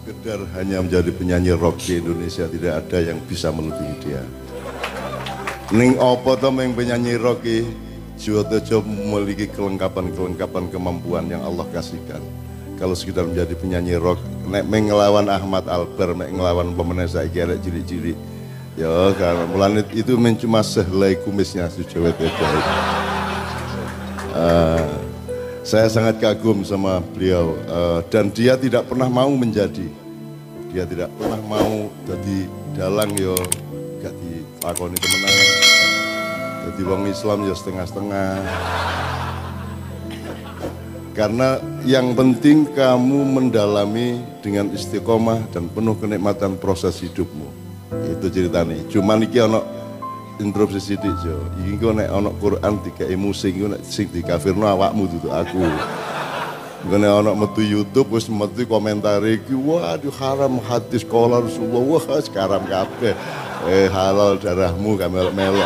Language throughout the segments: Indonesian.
sekedar hanya menjadi penyanyi rock di Indonesia tidak ada yang bisa melebihi dia. Ning opo to meng penyanyi rock Jiwotejo memiliki kelengkapan-kelengkapan kemampuan yang Allah kasihkan. Kalau sekedar menjadi penyanyi rock, nek mengelawan Ahmad Albar, mek ngelawan pemenang saya kira ciri-ciri. Ya, karena planet itu cuma sehelai kumisnya si Jiwotejo. Uh, saya sangat kagum sama beliau uh, dan dia tidak pernah mau menjadi. Dia tidak pernah mau jadi dalang yo gak dilakoni temenan jadi wong Islam ya setengah-setengah. Karena yang penting kamu mendalami dengan istiqomah dan penuh kenikmatan proses hidupmu. Itu ceritanya. Cuman iki ono interupsi sidik jo. Iki kok nek ono Quran dikai musik iku nek sing dikafirno awakmu dudu aku. Ngene ono metu YouTube wis metu komentar iki waduh haram hadis kala Rasulullah wah sekarang kabeh. Eh halal darahmu kamel-melo.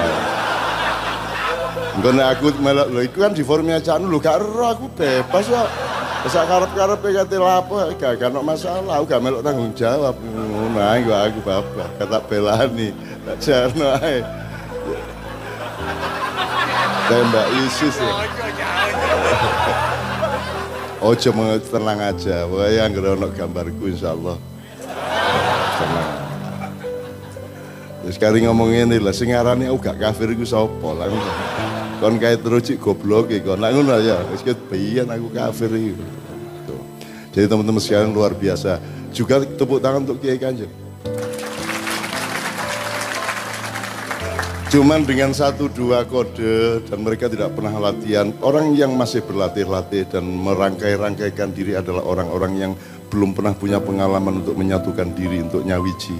Enggak aku melok lho iku kan di forumnya Canu lho gak ero aku bebas kok. Wis karep-karep kate lapo gak gak masalah, aku gak melok tanggung jawab. Ngono ae aku bapak kata belani. Tak jarno ae. Tembak ISIS ya. Ojo tenang aja, pokoknya yang ono gambarku insya Allah. Tenang. Terus kali ngomongin ini lah, sing ngarani aku gak kafir iku sapa lah kon kae terus cik goblok iki kon. ngono ya, wis biyen aku kafir iki. Jadi teman-teman sekalian luar biasa. Juga tepuk tangan untuk Kiai Kanjeng. Cuman dengan satu dua kode dan mereka tidak pernah latihan. Orang yang masih berlatih-latih dan merangkai-rangkaikan diri adalah orang-orang yang belum pernah punya pengalaman untuk menyatukan diri, untuk nyawiji.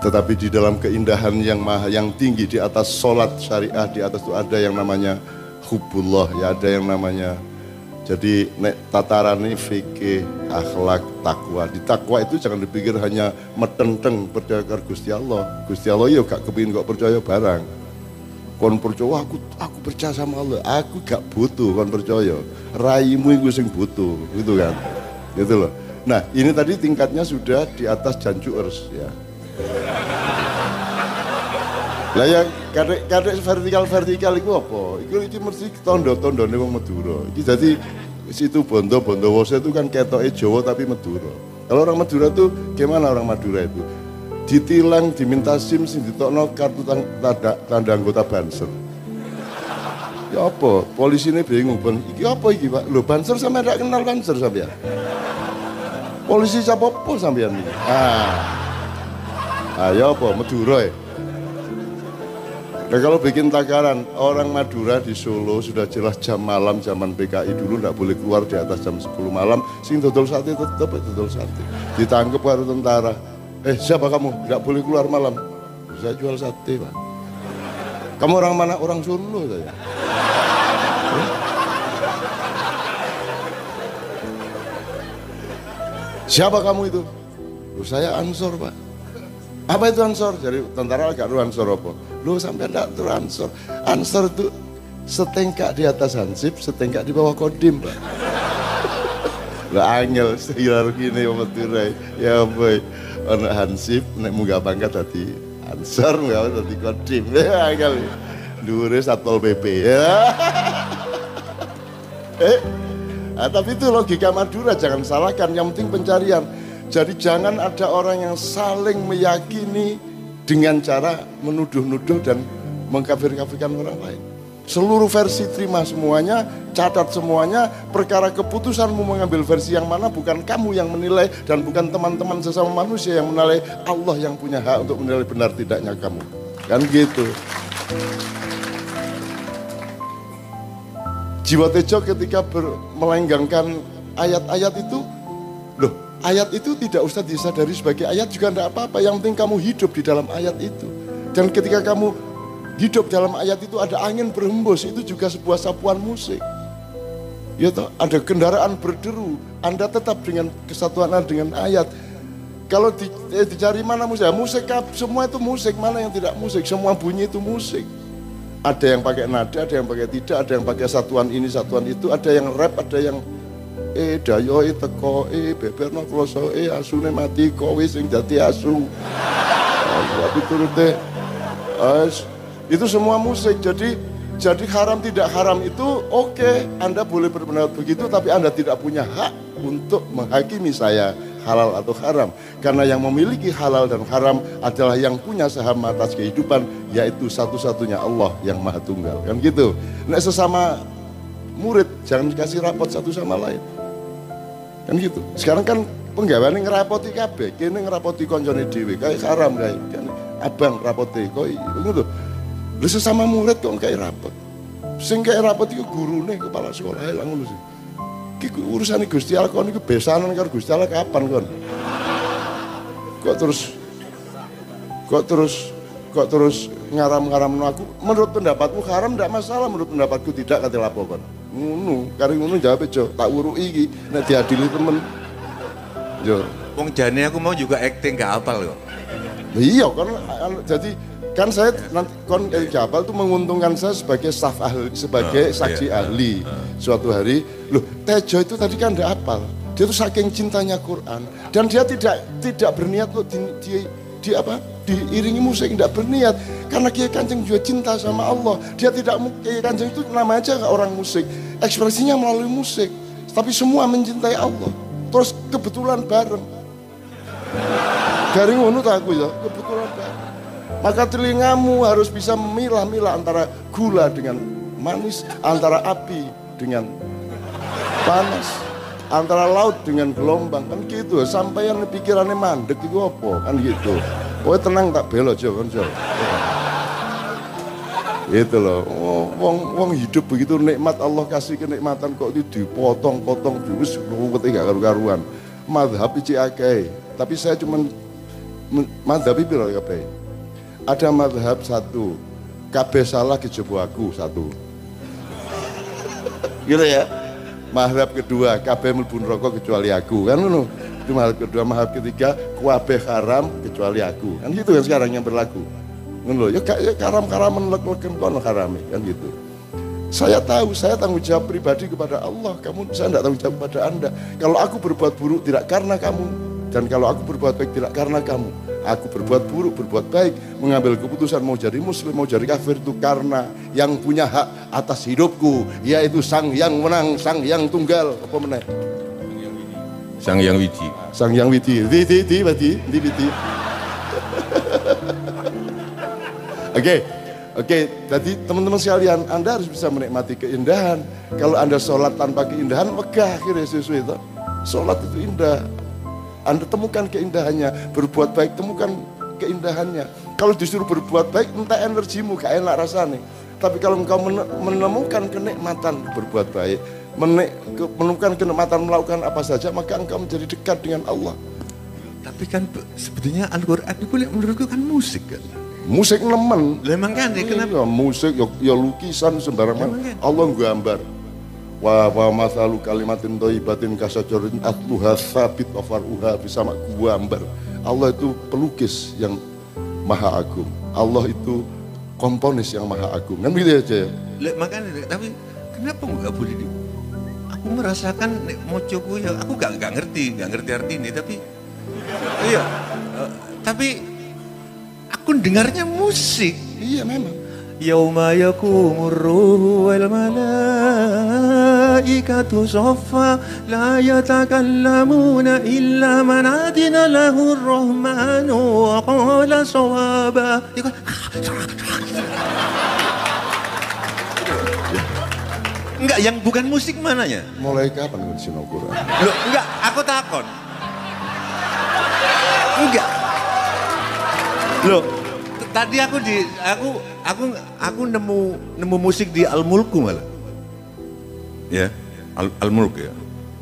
Tetapi di dalam keindahan yang maha yang tinggi di atas solat syariah di atas itu ada yang namanya hubullah ya ada yang namanya jadi nek tataran fikih, akhlak, takwa. Di takwa itu jangan dipikir hanya metenteng percaya Gusti Allah. Gusti Allah ya gak kepingin kok percaya barang. Kon percaya aku aku percaya sama Allah. Aku gak butuh kon percaya. Raimu itu sing butuh, gitu kan. Gitu loh. Nah, ini tadi tingkatnya sudah di atas janjuers ya. Lah yang kadek kadek vertikal vertikal itu apa? Itu itu mesti tondo tondo nih wong Madura. Iki jadi situ Bondo Bondowoso itu kan ketoke Jawa tapi Madura. Kalau orang Madura tuh gimana orang Madura itu? Ditilang, diminta SIM, sing ditokno kartu tanda, tanda anggota Banser. Ya apa? Polisi ini bingung, ben. Iki apa iki pak? Lo Banser sama tidak kenal Banser sampean? Polisi siapa pun sampean ini? Ah, ah ya apa? Madura ya? Nah kalau bikin takaran, orang Madura di Solo sudah jelas jam malam zaman PKI dulu tidak boleh keluar di atas jam 10 malam. Sing dodol sate tetap dodol sate. Ditangkap baru tentara. Eh siapa kamu? Tidak boleh keluar malam. Saya jual sate pak. Kamu orang mana? Orang Solo saya. Siapa kamu itu? Saya Ansor pak. Apa itu Ansor? Jadi tentara agak Ansor apa? Lu sampai enggak tuh ansor. Ansor itu setengkak di atas hansip, setengkak di bawah kodim, Pak. Lah angel sehilar gini ya Tirai. Ya boy. Ono hansip nek munggah pangkat tadi ansor enggak tadi kodim. Ya angel. Dure Satpol PP ya. eh, nah, tapi itu logika Madura jangan salahkan. Yang penting pencarian. Jadi jangan ada orang yang saling meyakini dengan cara menuduh-nuduh dan mengkafir-kafirkan orang lain. Seluruh versi terima semuanya, catat semuanya, perkara keputusanmu mengambil versi yang mana bukan kamu yang menilai dan bukan teman-teman sesama manusia yang menilai, Allah yang punya hak untuk menilai benar tidaknya kamu. Kan gitu. Jiwa Tejo ketika melenggangkan ayat-ayat itu, loh Ayat itu tidak usah disadari sebagai ayat juga tidak apa-apa. Yang penting kamu hidup di dalam ayat itu. Dan ketika kamu hidup dalam ayat itu ada angin berhembus, itu juga sebuah sapuan musik. Ya toh, ada kendaraan berderu, Anda tetap dengan kesatuan dengan ayat. Kalau di, eh, dicari mana musik, ya, musik semua itu musik, mana yang tidak musik, semua bunyi itu musik. Ada yang pakai nada, ada yang pakai tidak, ada yang pakai satuan ini, satuan itu, ada yang rap, ada yang e dayo e teko e beberno kloso e asune mati kowe sing dadi asu tapi turute itu semua musik jadi jadi haram tidak haram itu oke okay, Anda boleh berpendapat begitu tapi Anda tidak punya hak untuk menghakimi saya halal atau haram. Karena yang memiliki halal dan haram adalah yang punya saham atas kehidupan, yaitu satu-satunya Allah yang maha tunggal. Kan gitu. Nah sesama murid, jangan dikasih rapot satu sama lain. Kan gitu. Sekarang kan penggaweane ngerapoti kabeh, kene ngerapoti koncone dhewe, kayak haram kayak kan abang rapoti kok ngono. Lha sesama murid kok kayak rapot. Sing kayak rapot iku gurune kepala sekolah lah ngono sih. Iki urusan Gusti Allah kon iku besanan karo Gusti Allah kapan kon? Kok terus kok terus kok terus ngaram-ngaram aku? Menurut pendapatmu haram tidak masalah menurut pendapatku tidak kata lapo kon? Ngono kari ngono jawab jo. Tak uruki iki nek diadili temen. Jo. Wong jane aku mau juga acting gak apal kok iya kan jadi kan saya nanti kon El Jabal itu menguntungkan saya sebagai staf ahli sebagai uh, saksi iya, ahli uh, suatu hari. Loh Tejo itu tadi kan tidak apal dia tuh saking cintanya Quran. Dan dia tidak tidak berniat loh di, di, di apa? Diiringi musik tidak berniat. Karena Kiai Kanjeng juga cinta sama Allah. Dia tidak Kiai Kanjeng itu nama aja orang musik. Ekspresinya melalui musik. Tapi semua mencintai Allah. Terus kebetulan bareng. Garing ngono aku ya kebetulan bareng maka telingamu harus bisa memilah-milah antara gula dengan manis, antara api dengan panas, antara laut dengan gelombang kan gitu. Sampai yang pikirannya mandek itu apa kan gitu. Oh tenang tak belok aja kan Jo. Itu loh, oh, wong wong hidup begitu nikmat Allah kasih kenikmatan kok itu dipotong-potong terus ketika karu-karuan. Madhab iki tapi saya cuma madhab kabeh ada madhab satu. Kabeh salah kejobo aku satu. Gitu ya. Madhab kedua kabeh melbu rokok kecuali aku. Kan ngono. Itu madhab kedua madhab ketiga kabeh haram kecuali aku. Kan gitu kan sekarang yang berlaku. Ngono. Ya kayak karam-karam lek-leken kono harame. Kan gitu. Saya tahu, saya tanggung jawab pribadi kepada Allah. Kamu, saya tidak tanggung jawab kepada Anda. Kalau aku berbuat buruk tidak karena kamu, dan kalau aku berbuat baik tidak karena kamu. Aku berbuat buruk, berbuat baik, mengambil keputusan mau jadi muslim, mau jadi kafir itu karena yang punya hak atas hidupku, yaitu sang yang menang, sang yang tunggal. Apa menang? Sang yang widi. Sang yang widi. Widi, widi, widi, widi. Oke, oke. Jadi teman-teman sekalian, Anda harus bisa menikmati keindahan. Kalau Anda sholat tanpa keindahan, megah sesuai itu. Sholat itu indah, anda temukan keindahannya, berbuat baik temukan keindahannya. Kalau disuruh berbuat baik, entah energimu, gak enak rasanya. Tapi kalau engkau menemukan kenikmatan berbuat baik, menemukan kenikmatan melakukan apa saja, maka engkau menjadi dekat dengan Allah. Tapi kan sebetulnya Al-Quran itu menurutku kan musik kan? Musik nemen. Memang kan, ya, kenapa? Ya, musik, ya, ya lukisan sembarangan. Kan? Allah gambar wa wa masalu kalimatin thayyibatin kasajarin atluha sabit wa faruha bisa gambar Allah itu pelukis yang maha agung. Allah itu komponis yang maha agung. Kan begitu aja ya makanya tapi kenapa nggak boleh di? Aku merasakan mocoku ya aku gak, gak ngerti gak ngerti arti ini tapi iya uh, tapi aku dengarnya musik. Iya memang يوم يقوم الروح والملائكة صفا لا يتكلمون إلا من أذن له الرحمن وقال صوابا Enggak, yang bukan musik mananya? Mulai kapan ngaji Quran? Loh, enggak, aku takon. Enggak. Loh, tadi aku di aku aku aku nemu nemu musik di Al Mulku malah. Ya, Al, Al Mulk ya.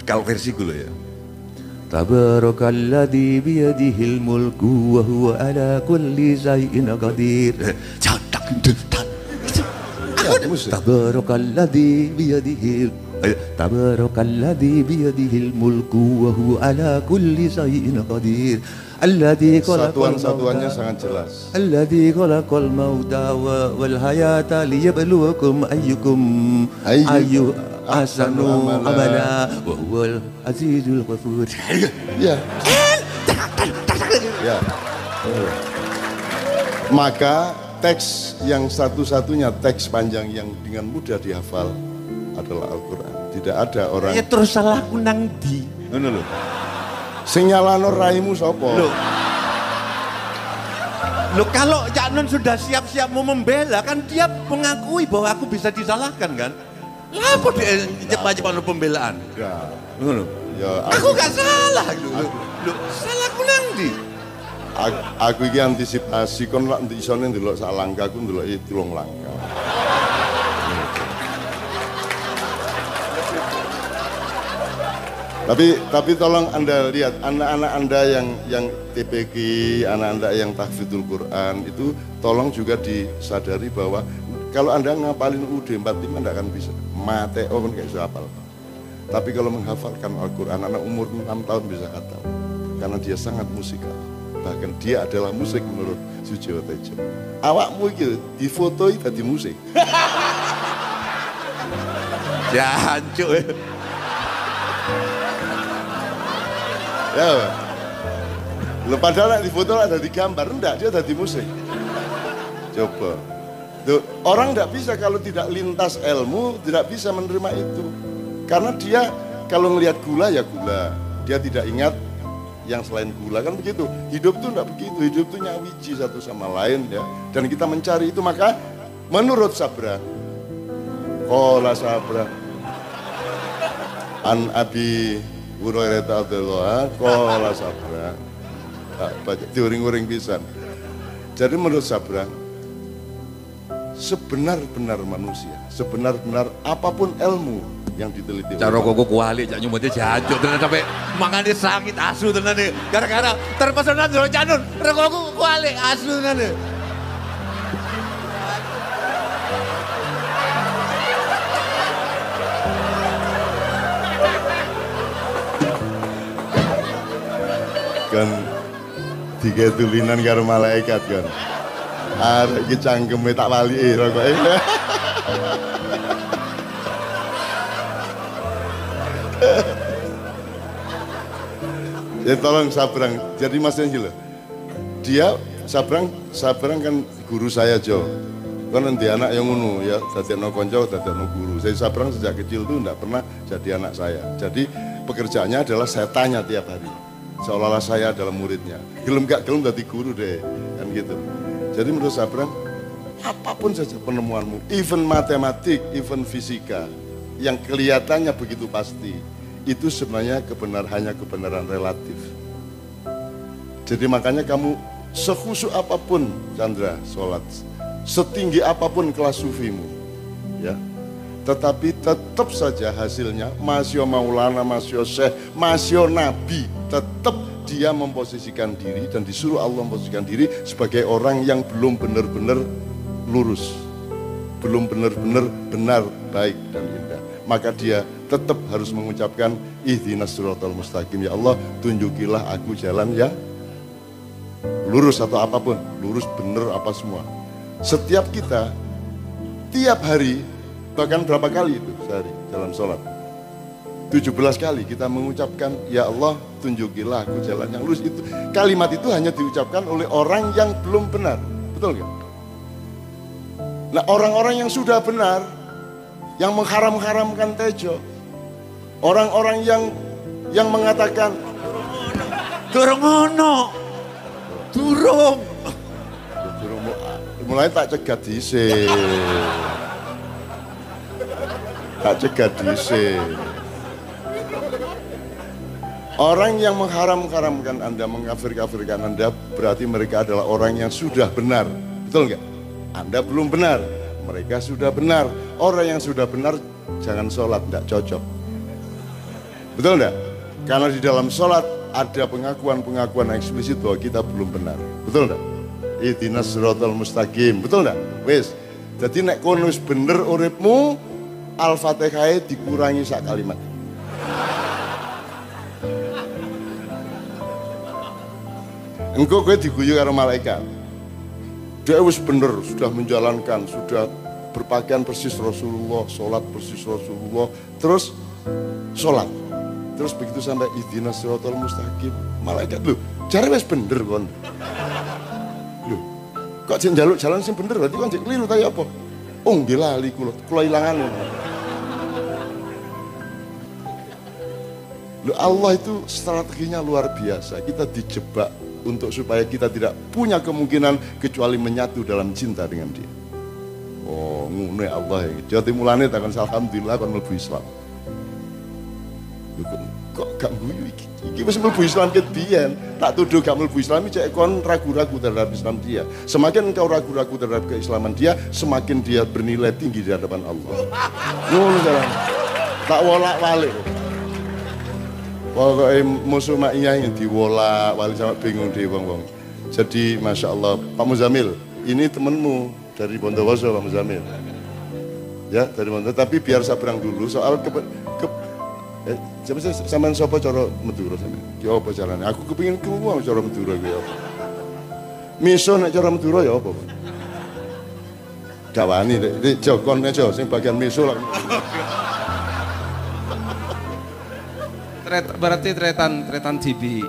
Kalau versi gue ya. Tabarakalladzi biyadihil mulku wa huwa ala kulli shay'in qadir. Catak detan. Tabarakalladzi biyadihil Tabarakalladzi biyadihil mulku wa huwa ala kulli shay'in qadir. Alladhi Satuan-satuannya sangat jelas. Alladhi khalaqal mauta wal hayata liyabluwakum ayyukum ayyu ahsanu amala wa huwal azizul ghafur. Ya. Ya. Maka teks yang satu-satunya teks panjang yang dengan mudah dihafal adalah Al-Quran. Tidak ada orang. Ya terus salahku nang di. Ngono lho. Sing nyalano raimu sapa? Loh. Loh kalau Cak Nun sudah siap-siap mau membela kan dia mengakui bahwa aku bisa disalahkan kan? Lah apa dia cepat-cepat pembelaan? Ya. Ngono. Ya, Aku gak salah. Loh, loh salahku nang di. aku, aku iki antisipasi kon lak isone ndelok sak langkah aku ndelok tulung langkah. Tapi tapi tolong Anda lihat anak-anak Anda yang yang TPQ, anak Anda yang tahfidzul Quran itu tolong juga disadari bahwa kalau Anda ngapalin UD 45 Anda akan bisa. Mate oh kan kayak hafal. Tapi kalau menghafalkan Al-Quran anak umur 6 tahun bisa kata karena dia sangat musikal. Bahkan dia adalah musik menurut Sujiwo Tejo. Awakmu itu difotoi tadi musik. Jancuk. Ya. Lo padahal di foto ada di gambar, enggak dia ada di musik. Coba. Tuh, orang enggak bisa kalau tidak lintas ilmu, tidak bisa menerima itu. Karena dia kalau ngelihat gula ya gula. Dia tidak ingat yang selain gula kan begitu. Hidup tuh enggak begitu. Hidup tuh nyawiji satu sama lain ya. Dan kita mencari itu maka menurut Sabra. Kola Sabra. An Abi Hurairah Abdullah kola sabra tak baca diuring-uring pisan jadi menurut sabra sebenar-benar manusia sebenar-benar apa pun ilmu yang diteliti Cara koko kuali cak nyumutnya jancuk tenan sampai mangane sakit asu tenan. Gara-gara terpesona dulu canun. Rokokku kuali asu tenan kan tiga tulinan karo malaikat kan arek iki cangkeme tak walike rokoke Ya tolong Sabrang. Jadi Mas Angel, dia Sabrang Sabrang kan guru saya Jo. Kan nanti anak yang ngono ya, dadi anak konco, dadi anak guru. Saya Sabrang sejak kecil tuh enggak pernah jadi anak saya. Jadi pekerjaannya adalah saya tanya tiap hari. Seolah-olah saya adalah muridnya. Gelem gak gelem dadi guru deh, kan gitu. Jadi menurut Sabrang, apa pun saja penemuanmu, even matematik, even fisika, yang kelihatannya begitu pasti, itu sebenarnya kebenar hanya kebenaran relatif. Jadi makanya kamu sekhusyuk apa pun Chandra sholat, setinggi apa pun kelas sufimu, ya, tetapi tetap saja hasilnya masih maulana, masih syekh, masih nabi, tetap dia memposisikan diri dan disuruh Allah memposisikan diri sebagai orang yang belum benar-benar lurus, belum benar-benar benar, baik dan indah. Maka dia tetap harus mengucapkan ihdinas siratal mustaqim ya Allah tunjukilah aku jalan yang lurus atau apa pun, lurus benar apa semua. Setiap kita tiap hari bahkan berapa kali itu sehari dalam sholat 17 kali kita mengucapkan ya Allah tunjukilah aku jalan yang lurus itu kalimat itu hanya diucapkan oleh orang yang belum benar betul nggak? Nah orang-orang yang sudah benar yang mengharam-haramkan tejo orang-orang yang yang mengatakan Durung ono. Durung. Durung mu- mulai tak cegat dhisik. Tak cegat dhisik. Orang yang mengharam-haramkan Anda, mengkafir-kafirkan Anda, berarti mereka adalah orang yang sudah benar. Betul nggak? Anda belum benar, mereka sudah benar. Orang yang sudah benar, jangan sholat, nggak cocok. Betul nggak? Karena di dalam sholat ada pengakuan-pengakuan eksplisit bahwa kita belum benar. Betul nggak? Ihdinas siratal mustaqim. Betul nggak? Wes. Jadi nek kono wis bener uripmu, Al-Fatihah dikurangi sak kalimat. Engkau gue diguyu karo malaikat. Dia wis bener, sudah menjalankan, sudah berpakaian persis Rasulullah, sholat persis Rasulullah, terus sholat. Terus begitu sampai idina siratal mustaqim, malaikat lu, cari wes bener kon. Lu, kok jeng jaluk jalan sing bener berarti kon jeng keliru tadi apa? Oh, nggih lali kula, kula ilangan. Allah itu strateginya luar biasa. Kita dijebak untuk supaya kita tidak punya kemungkinan kecuali menyatu dalam cinta dengan dia. Oh, ngune Allah ya. Jadi mulane takkan alhamdulillah kon mlebu Islam. Kok, kok gak guyu iki? Iki wis mlebu Islam ket biyen. Tak tuduh gak mlebu Islam cek kon ragu-ragu terhadap Islam dia. Semakin engkau ragu-ragu terhadap keislaman dia, semakin dia bernilai tinggi di hadapan Allah. Ngono jalan. Tak wolak-walik. Pokoknya musuh maknya yang diwola, wali sama bingung di wong wong. Jadi masya Allah, Pak Muzamil, ini temenmu dari Bondowoso Pak Muzamil. Ya dari Bondowoso, tapi biar sabrang dulu soal ke, ke eh, sama siapa coro Madura sama? Ya apa caranya? Aku kepingin keluar coro Madura gue apa? Miso nak coro Madura ya apa? Gak wani, jokon aja, sing bagian miso lah. Tret, berarti tretan tretan TV.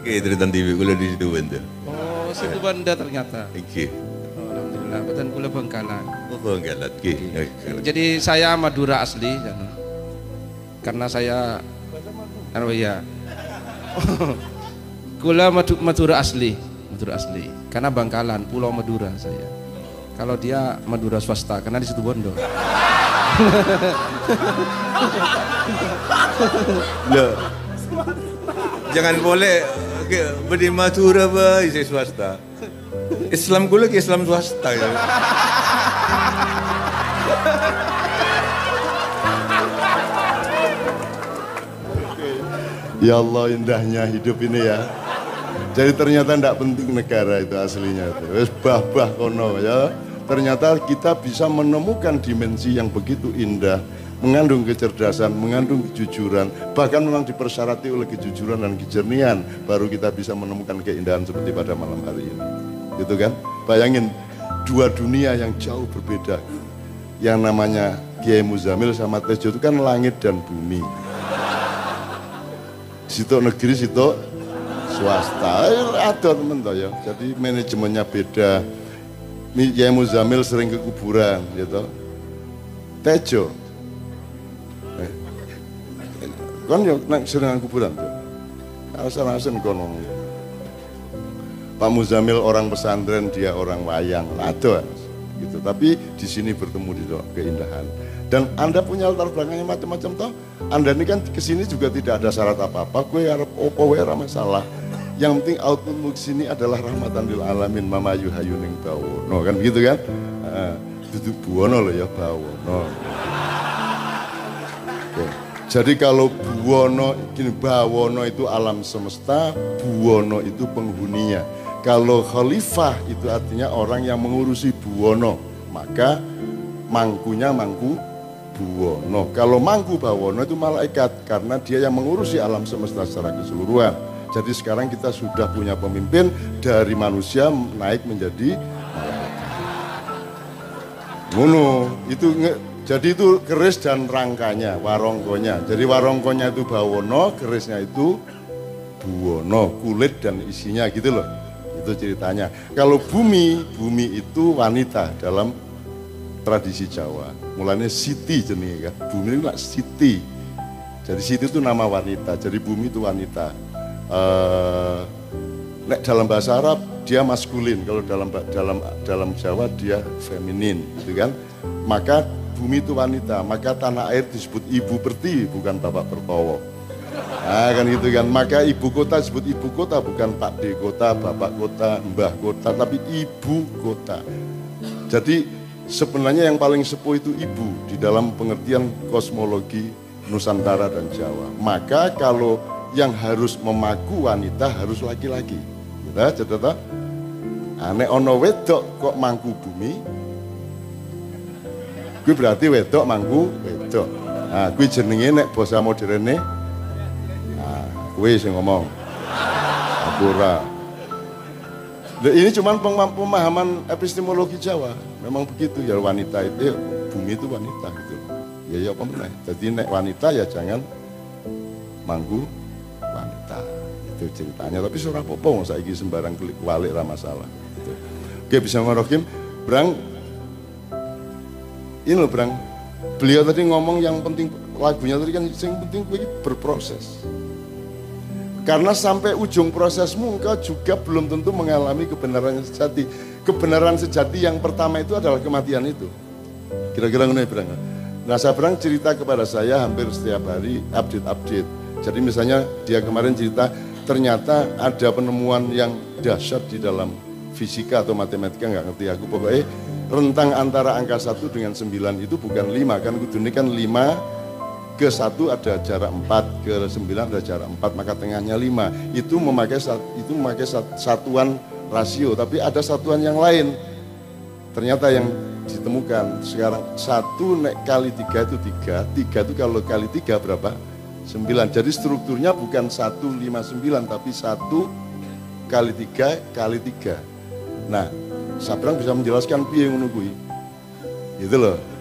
Oke, Tritan TV kula di situ bentar. Oh, situ banda ternyata. Oke. Oh, Alhamdulillah, betul kula Bangkalan. Oh, galat. Oke. Jadi saya Madura asli, janu. karena saya, oh iya, kula Madu- Madura asli, Madura asli. Karena Bangkalan, Pulau Madura saya. Kalau dia Madura swasta, karena di situ Bondo. Loh. Jangan boleh beri Madura ba isi swasta. Islam kula ke Islam swasta ya. Ya Allah indahnya hidup ini ya. Jadi ternyata tidak penting negara itu aslinya. Wes bah-bah kono ya. Ternyata kita bisa menemukan dimensi yang begitu indah, mengandung kecerdasan, mengandung kejujuran, bahkan memang dipersyarati oleh kejujuran dan kejernihan, baru kita bisa menemukan keindahan seperti pada malam hari ini. Gitu kan? Bayangin dua dunia yang jauh berbeda. Yang namanya Kiai Muzamil sama Tejo itu kan langit dan bumi situ negeri situ swasta ada temen toh ya jadi manajemennya beda Kiai Muzamil sering ke kuburan gitu Tejo. Eh. kon yo nang sering nang kuburan tuh alasan-alasan kon ngomong. Pak Muzamil orang pesantren dia orang wayang. Ada gitu. Tapi di sini bertemu di keindahan. Dan anda punya latar belakangnya macam-macam toh. Anda ini kan ke sini juga tidak ada syarat apa-apa. Gue harap opo masalah yang penting outputmu ke sini adalah rahmatan lil alamin mama yuhayuning bawono kan begitu kan Ah, duduk buwono loh ya bawono Oke. Jadi kalau Buwono, gini, Bawono itu alam semesta, Buwono itu penghuninya. Kalau khalifah itu artinya orang yang mengurusi Buwono, maka mangkunya mangku Buwono. Kalau mangku Bawono itu malaikat karena dia yang mengurusi alam semesta secara keseluruhan. Jadi sekarang kita sudah punya pemimpin dari manusia naik menjadi Ngono, itu jadi itu keris dan rangkanya, warongkonya. Jadi warongkonya itu bawono, kerisnya itu buwono, kulit dan isinya gitu loh. Itu ceritanya. Kalau bumi, bumi itu wanita dalam tradisi Jawa. Mulanya Siti jenis kan. Bumi itu lah Siti. Jadi Siti itu nama wanita. Jadi bumi itu wanita. Eh, nek dalam bahasa Arab dia maskulin, kalau dalam dalam dalam Jawa dia feminin, gitu kan? Maka bumi itu wanita, maka tanah air disebut ibu perti, bukan bapak pertowo. Nah, kan gitu kan. Maka ibu kota disebut ibu kota, bukan Pak D kota, bapak kota, mbah kota, tapi ibu kota. Jadi sebenarnya yang paling sepuh itu ibu di dalam pengertian kosmologi Nusantara dan Jawa. Maka kalau yang harus memaku wanita harus laki-laki. Ya, cerita Aneh ono wedok kok mangku bumi. Gue berarti wedok mangku wedok. Nah, gue jenenge nek bahasa moderne. Nah, gue sing ngomong. Nah, ini cuma pemahaman epistemologi Jawa. Memang begitu ya wanita itu ya, bumi itu wanita gitu. Ya ya meneh. Jadi nek wanita ya jangan wanita. Itu ceritanya. Tapi surah popo saiki sembarang klik walik ra masalah. Gitu. Oke bisa marokim. Brang ini loh Brang. Beliau tadi ngomong yang penting lagunya tadi kan yang penting berproses. Karena sampai ujung prosesmu engkau juga belum tentu mengalami kebenaran yang sejati. Kebenaran sejati yang pertama itu adalah kematian itu. Kira-kira ngono berang. Nah Sabrang cerita kepada saya hampir setiap hari update-update. Jadi misalnya dia kemarin cerita ternyata ada penemuan yang dahsyat di dalam fisika atau matematika nggak ngerti aku pokoknya rentang antara angka 1 dengan 9 itu bukan 5 kan ini kan 5 ke satu ada jarak 4, ke 9 ada jarak 4, maka tengahnya 5. Itu memakai itu memakai satuan rasio, tapi ada satuan yang lain. Ternyata yang ditemukan sekarang satu nek kali tiga itu tiga, tiga itu kalau kali tiga berapa? Sembilan. Jadi strukturnya bukan satu lima sembilan, tapi satu kali tiga kali tiga. Nah, Sabrang bisa menjelaskan piye ngono Gitu loh.